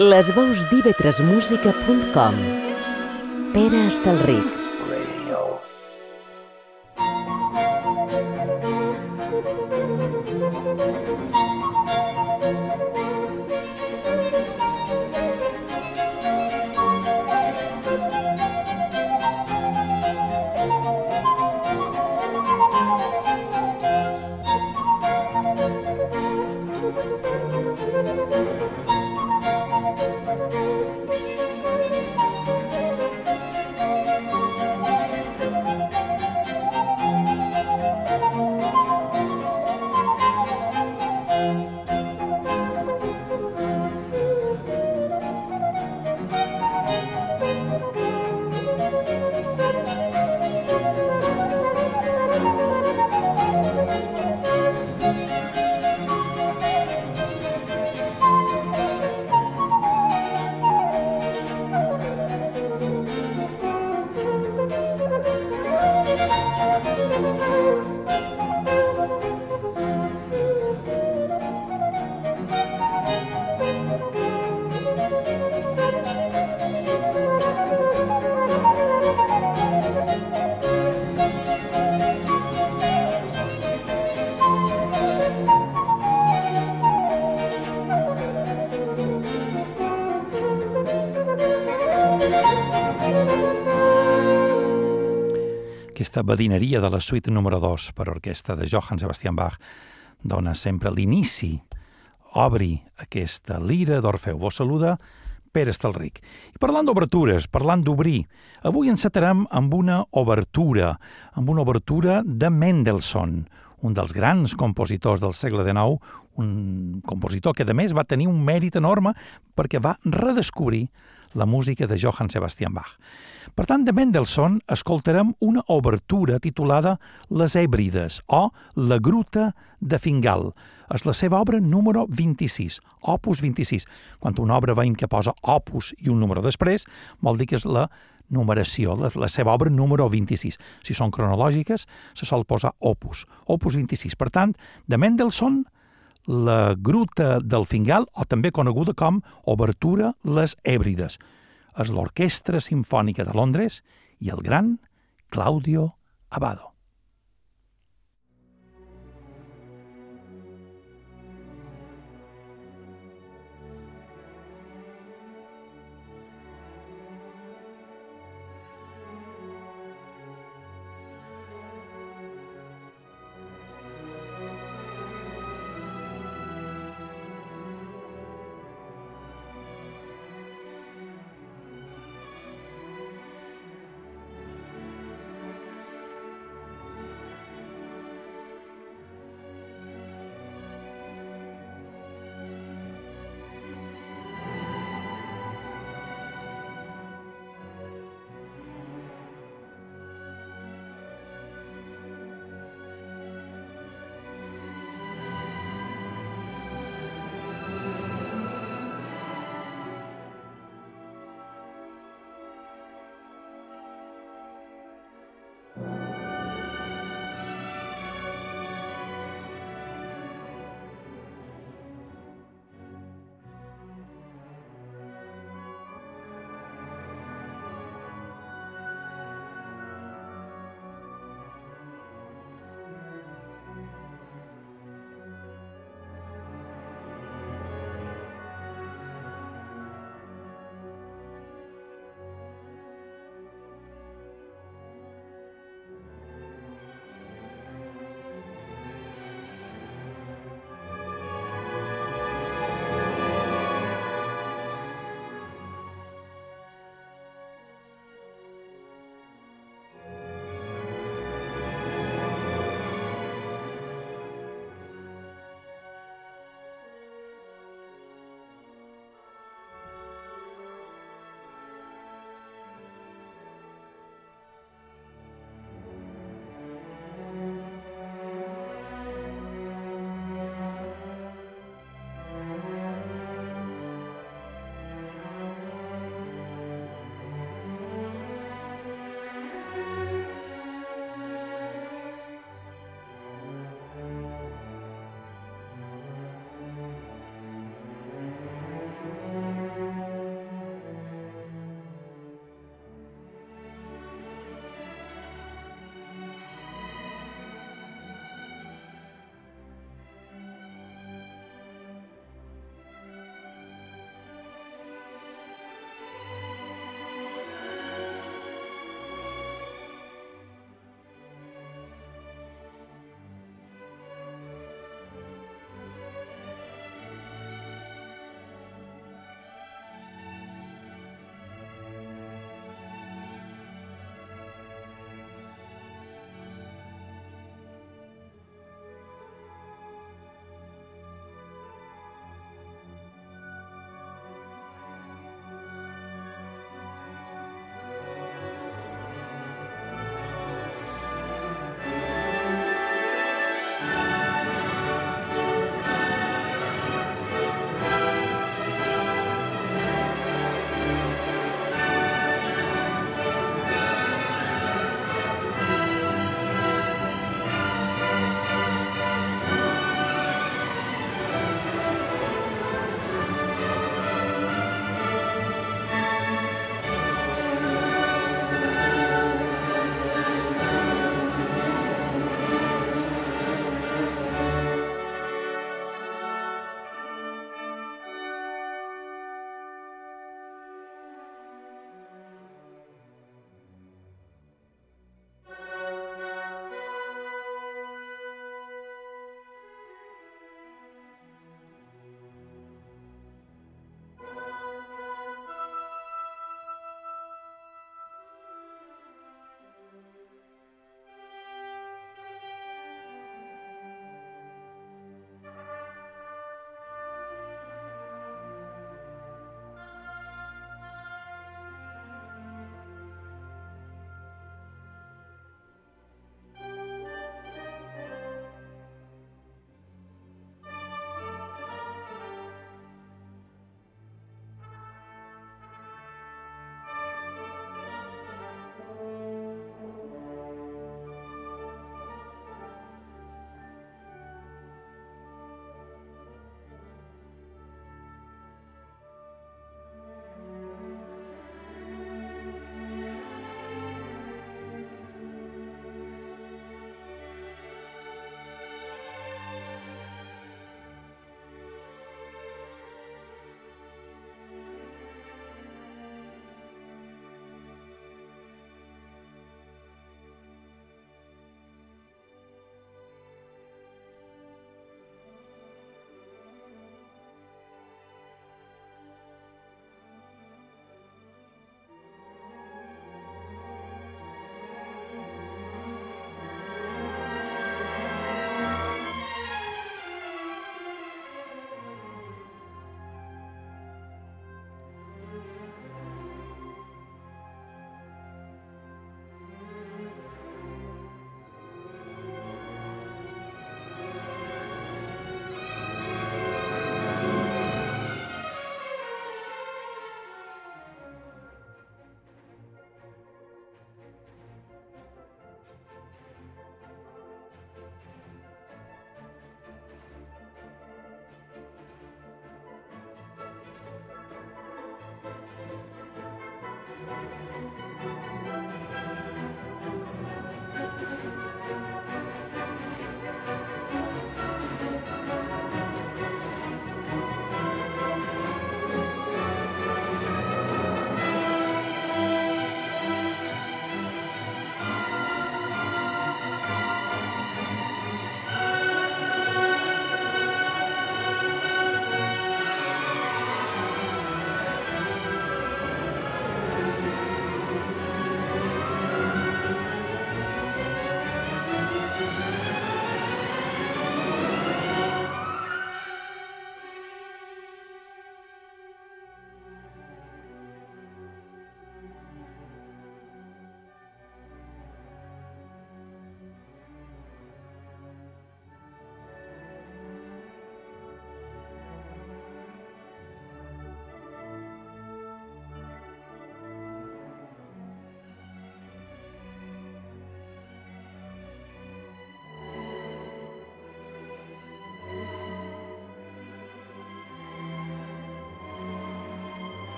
Les veus d'ivetresmusica.com Pere Estalric badineria de la suite número 2 per orquestra de Johann Sebastian Bach dona sempre l'inici, obri aquesta lira d'Orfeu. Vos saluda Pere Estalric. I parlant d'obertures, parlant d'obrir, avui encetarem amb una obertura, amb una obertura de Mendelssohn, un dels grans compositors del segle XIX, un compositor que, a més, va tenir un mèrit enorme perquè va redescobrir la música de Johann Sebastian Bach. Per tant, de Mendelssohn escoltarem una obertura titulada Les Hèbrides o La Gruta de Fingal. És la seva obra número 26, opus 26. Quan una obra veiem que posa opus i un número després, vol dir que és la numeració, la, la seva obra número 26. Si són cronològiques, se sol posar opus, opus 26. Per tant, de Mendelssohn, la Gruta del Fingal, o també coneguda com Obertura Les Hèbrides. És l'Orquestra Simfònica de Londres i el gran Claudio Abado.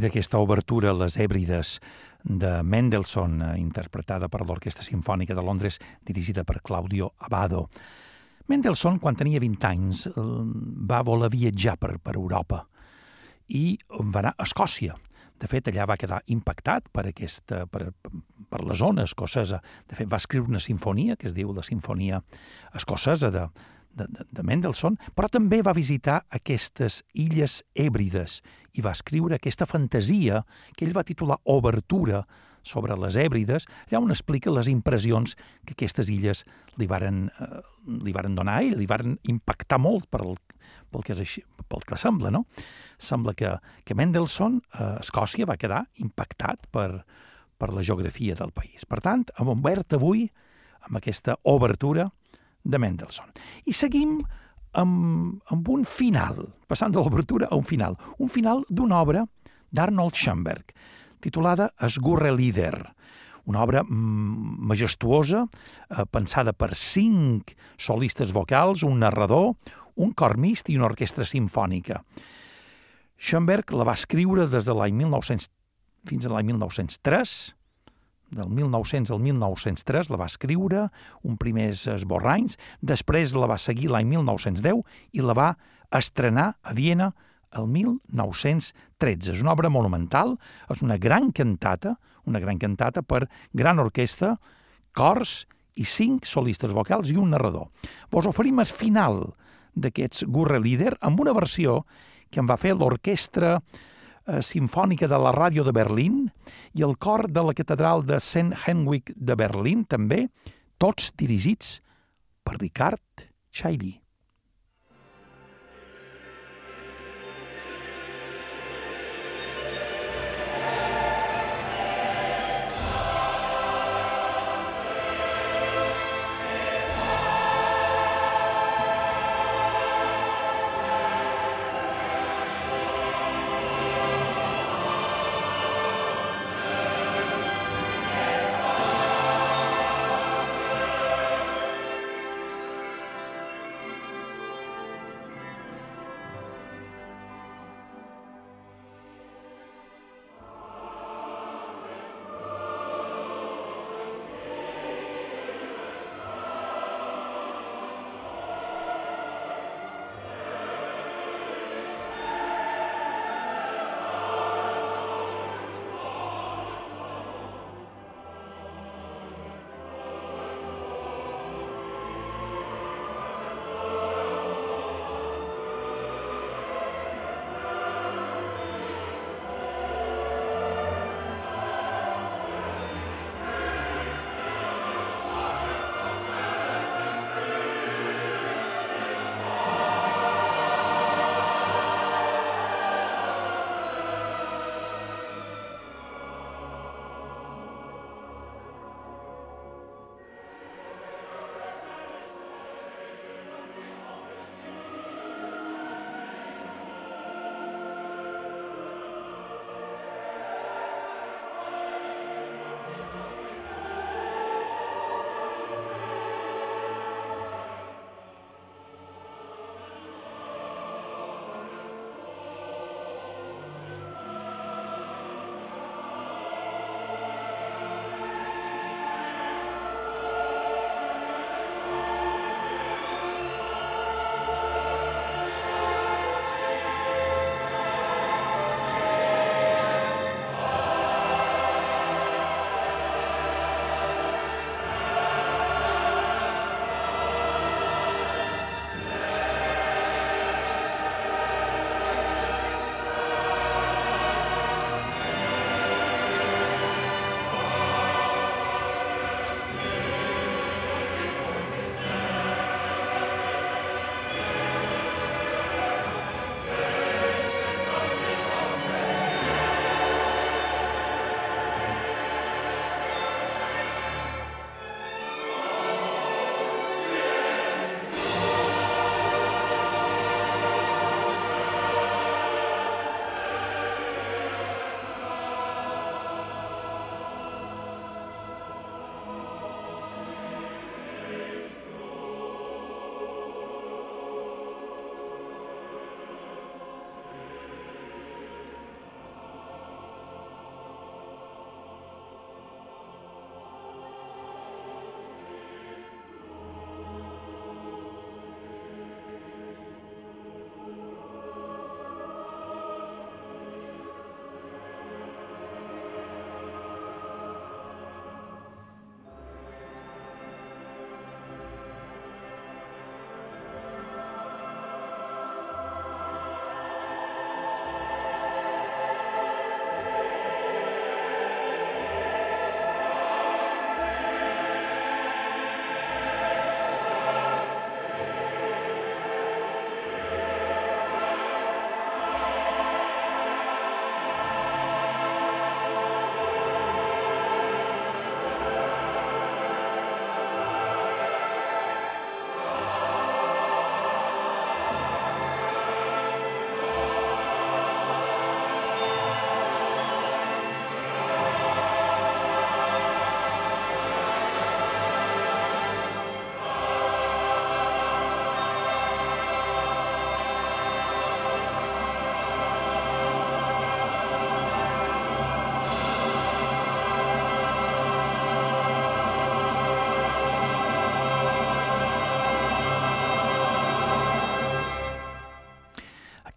Era aquesta obertura, Les Hèbrides, de Mendelssohn, eh, interpretada per l'Orquestra Simfònica de Londres, dirigida per Claudio Abado. Mendelssohn, quan tenia 20 anys, eh, va voler viatjar per, per Europa i va anar a Escòcia. De fet, allà va quedar impactat per, aquesta, per, per la zona escocesa. De fet, va escriure una sinfonia, que es diu la Sinfonia Escocesa de, de, de Mendelssohn, però també va visitar aquestes illes hèbrides i va escriure aquesta fantasia que ell va titular Obertura sobre les hèbrides, allà on explica les impressions que aquestes illes li varen, eh, li varen donar ell, li varen impactar molt per el, pel, que és així, pel que sembla, no? Sembla que, que Mendelssohn a Escòcia va quedar impactat per, per la geografia del país. Per tant, hem obert avui amb aquesta obertura de Mendelssohn. I seguim amb, amb un final, passant de l'obertura a un final, un final d'una obra d'Arnold Schoenberg, titulada Lieder, una obra mm, majestuosa, eh, pensada per cinc solistes vocals, un narrador, un cor mist i una orquestra sinfònica. Schoenberg la va escriure des de l'any 1900 fins a l'any 1903, del 1900 al 1903 la va escriure, un primers esborranys, després la va seguir l'any 1910 i la va estrenar a Viena el 1913. És una obra monumental, és una gran cantata, una gran cantata per gran orquestra, cors i cinc solistes vocals i un narrador. Vos oferim el final d'aquests Gurre Líder amb una versió que en va fer l'orquestra Simfònica de la Ràdio de Berlín i el cor de la Catedral de St. Henwick de Berlín, també, tots dirigits per Ricard Chailly.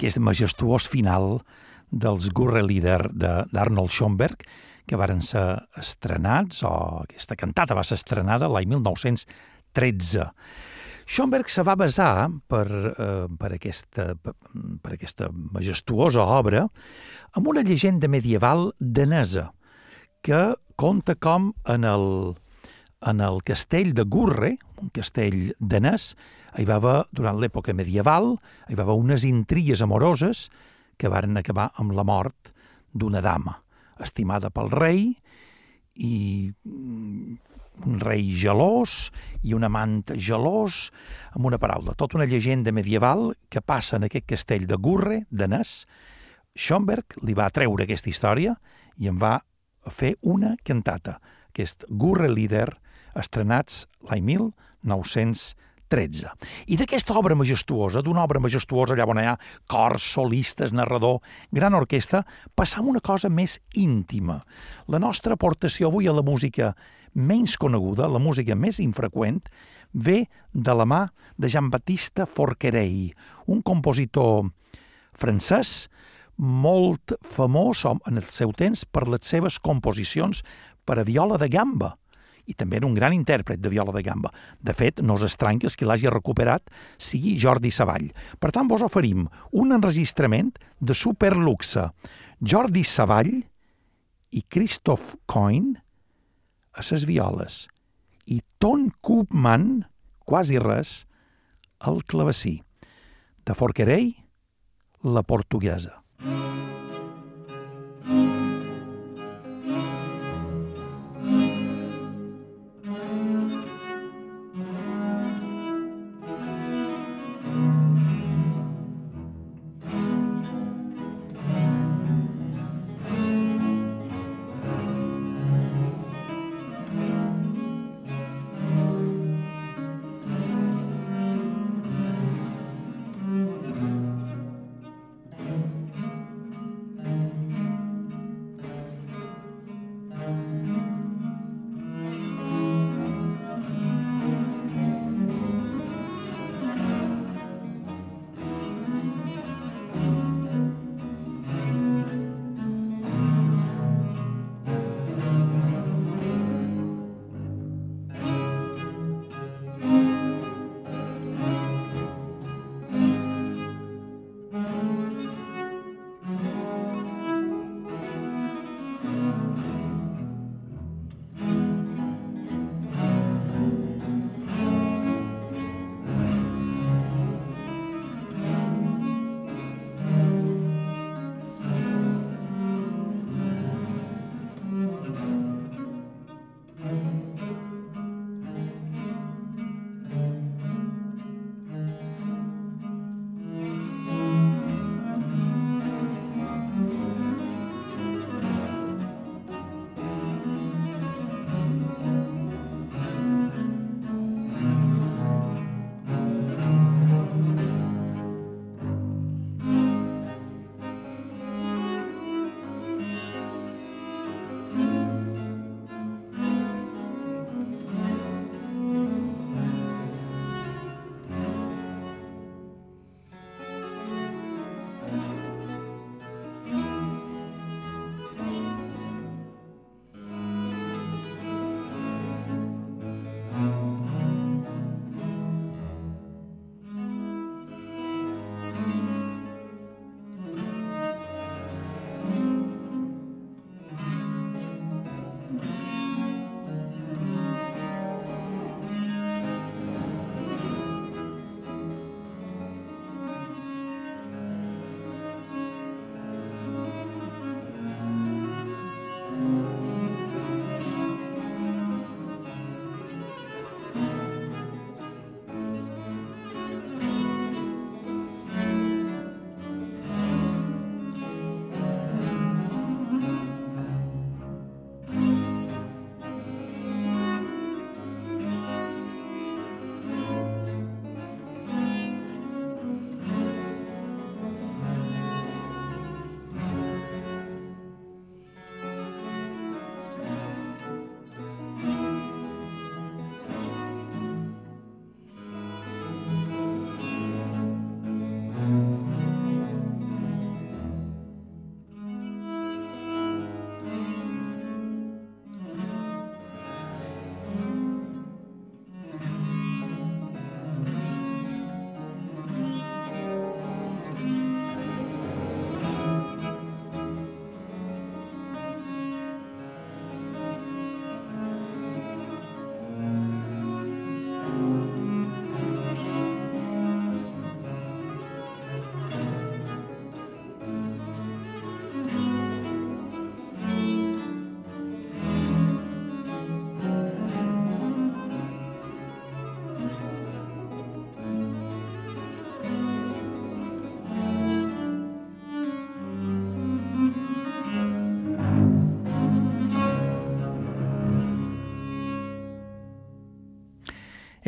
Aquest majestuós final dels Gurre Leader d'Arnold Schoenberg, que varen ser estrenats, o aquesta cantata va ser estrenada l'any 1913. Schoenberg se va basar per, eh, per, aquesta, per aquesta majestuosa obra en una llegenda medieval danesa que conta com en el, en el castell de Gurre, un castell danès, hi va haver, durant l'època medieval, hi va haver unes intrigues amoroses que varen acabar amb la mort d'una dama, estimada pel rei, i mm, un rei gelós i un amant gelós, amb una paraula, tota una llegenda medieval que passa en aquest castell de Gurre, de Nes. Schoenberg li va treure aquesta història i en va fer una cantata, aquest Gurre Lieder, estrenats l'any 1900 13. I d'aquesta obra majestuosa, d'una obra majestuosa allà on hi ha cors, solistes, narrador, gran orquestra, passam una cosa més íntima. La nostra aportació avui a la música menys coneguda, la música més infreqüent, ve de la mà de Jean-Baptiste Forquerei, un compositor francès molt famós en el seu temps per les seves composicions per a viola de gamba, i també era un gran intèrpret de viola de gamba. De fet, no és estrany que qui l'hagi recuperat sigui Jordi Savall. Per tant, vos oferim un enregistrament de superluxe. Jordi Savall i Christoph Coin a ses violes i Ton Koopman, quasi res, al clavecí. De Forquerei, la portuguesa.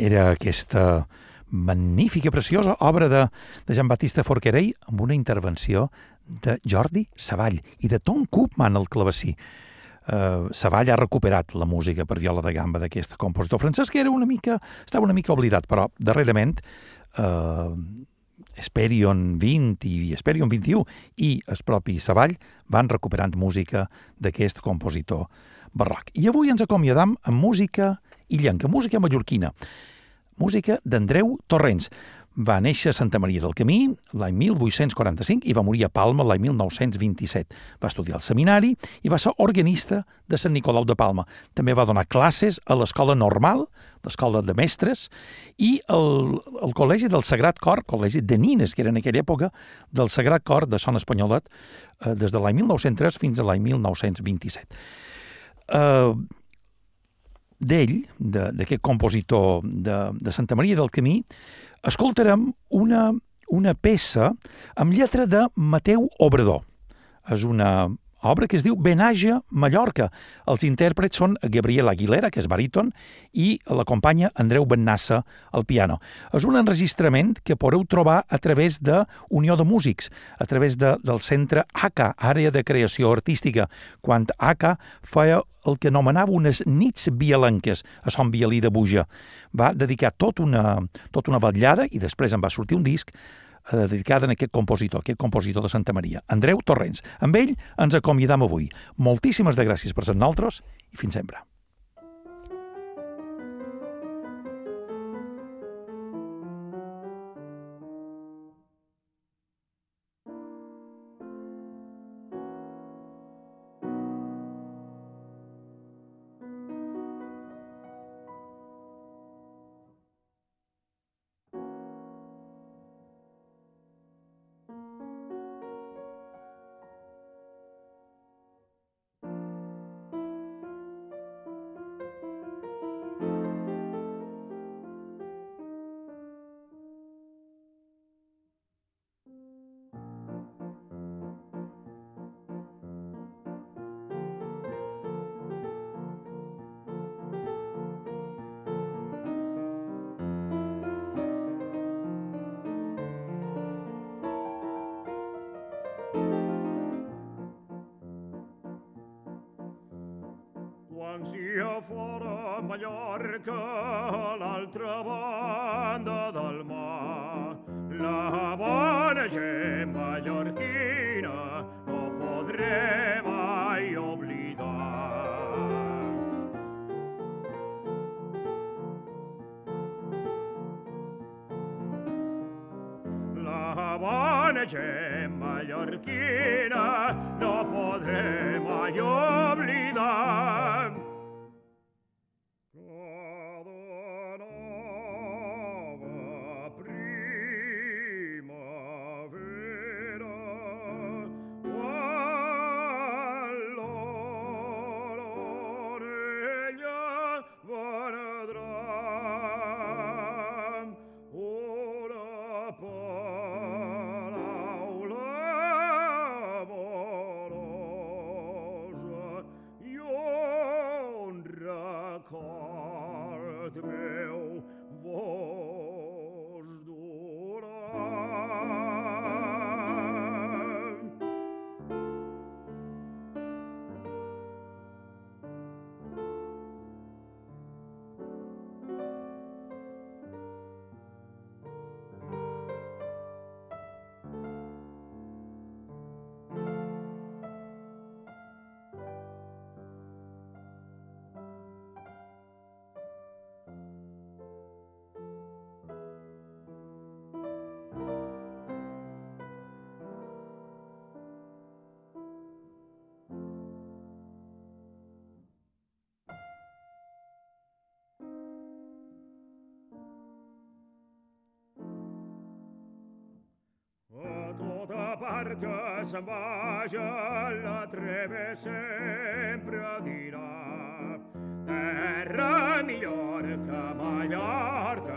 Era aquesta magnífica, preciosa obra de, de Jean-Baptiste Forquerell amb una intervenció de Jordi Savall i de Tom Koopman al clavecí. Uh, Savall ha recuperat la música per viola de gamba d'aquest compositor francès que era una mica, estava una mica oblidat, però darrerament uh, Esperion 20 i Esperion 21 i el propi Savall van recuperant música d'aquest compositor barroc. I avui ens acomiadam amb música illenca, música mallorquina, música d'Andreu Torrents. Va néixer a Santa Maria del Camí l'any 1845 i va morir a Palma l'any 1927. Va estudiar al seminari i va ser organista de Sant Nicolau de Palma. També va donar classes a l'escola normal, l'escola de mestres, i el, el Col·legi del Sagrat Cor, Col·legi de Nines, que era en aquella època, del Sagrat Cor de Son Espanyolet, eh, des de l'any 1903 fins a l'any 1927. Eh, d'ell, d'aquest compositor de, de Santa Maria del Camí, escoltarem una, una peça amb lletra de Mateu Obrador. És una obra que es diu Benage Mallorca. Els intèrprets són Gabriel Aguilera, que és baríton, i l'acompanya Andreu Bennassa al piano. És un enregistrament que podeu trobar a través de Unió de Músics, a través de, del centre ACA, Àrea de Creació Artística, quan ACA feia el que anomenava unes nits bialenques a Son Bialí de Buja. Va dedicar tot una, tot una vetllada i després en va sortir un disc dedicada a aquest compositor, aquest compositor de Santa Maria, Andreu Torrents. Amb ell ens acomiadam avui. Moltíssimes de gràcies per ser nosaltres i fins sempre. Mallorca a l'altra banda barca se'n vaja, la treve sempre dirà. Terra millor que Mallorca,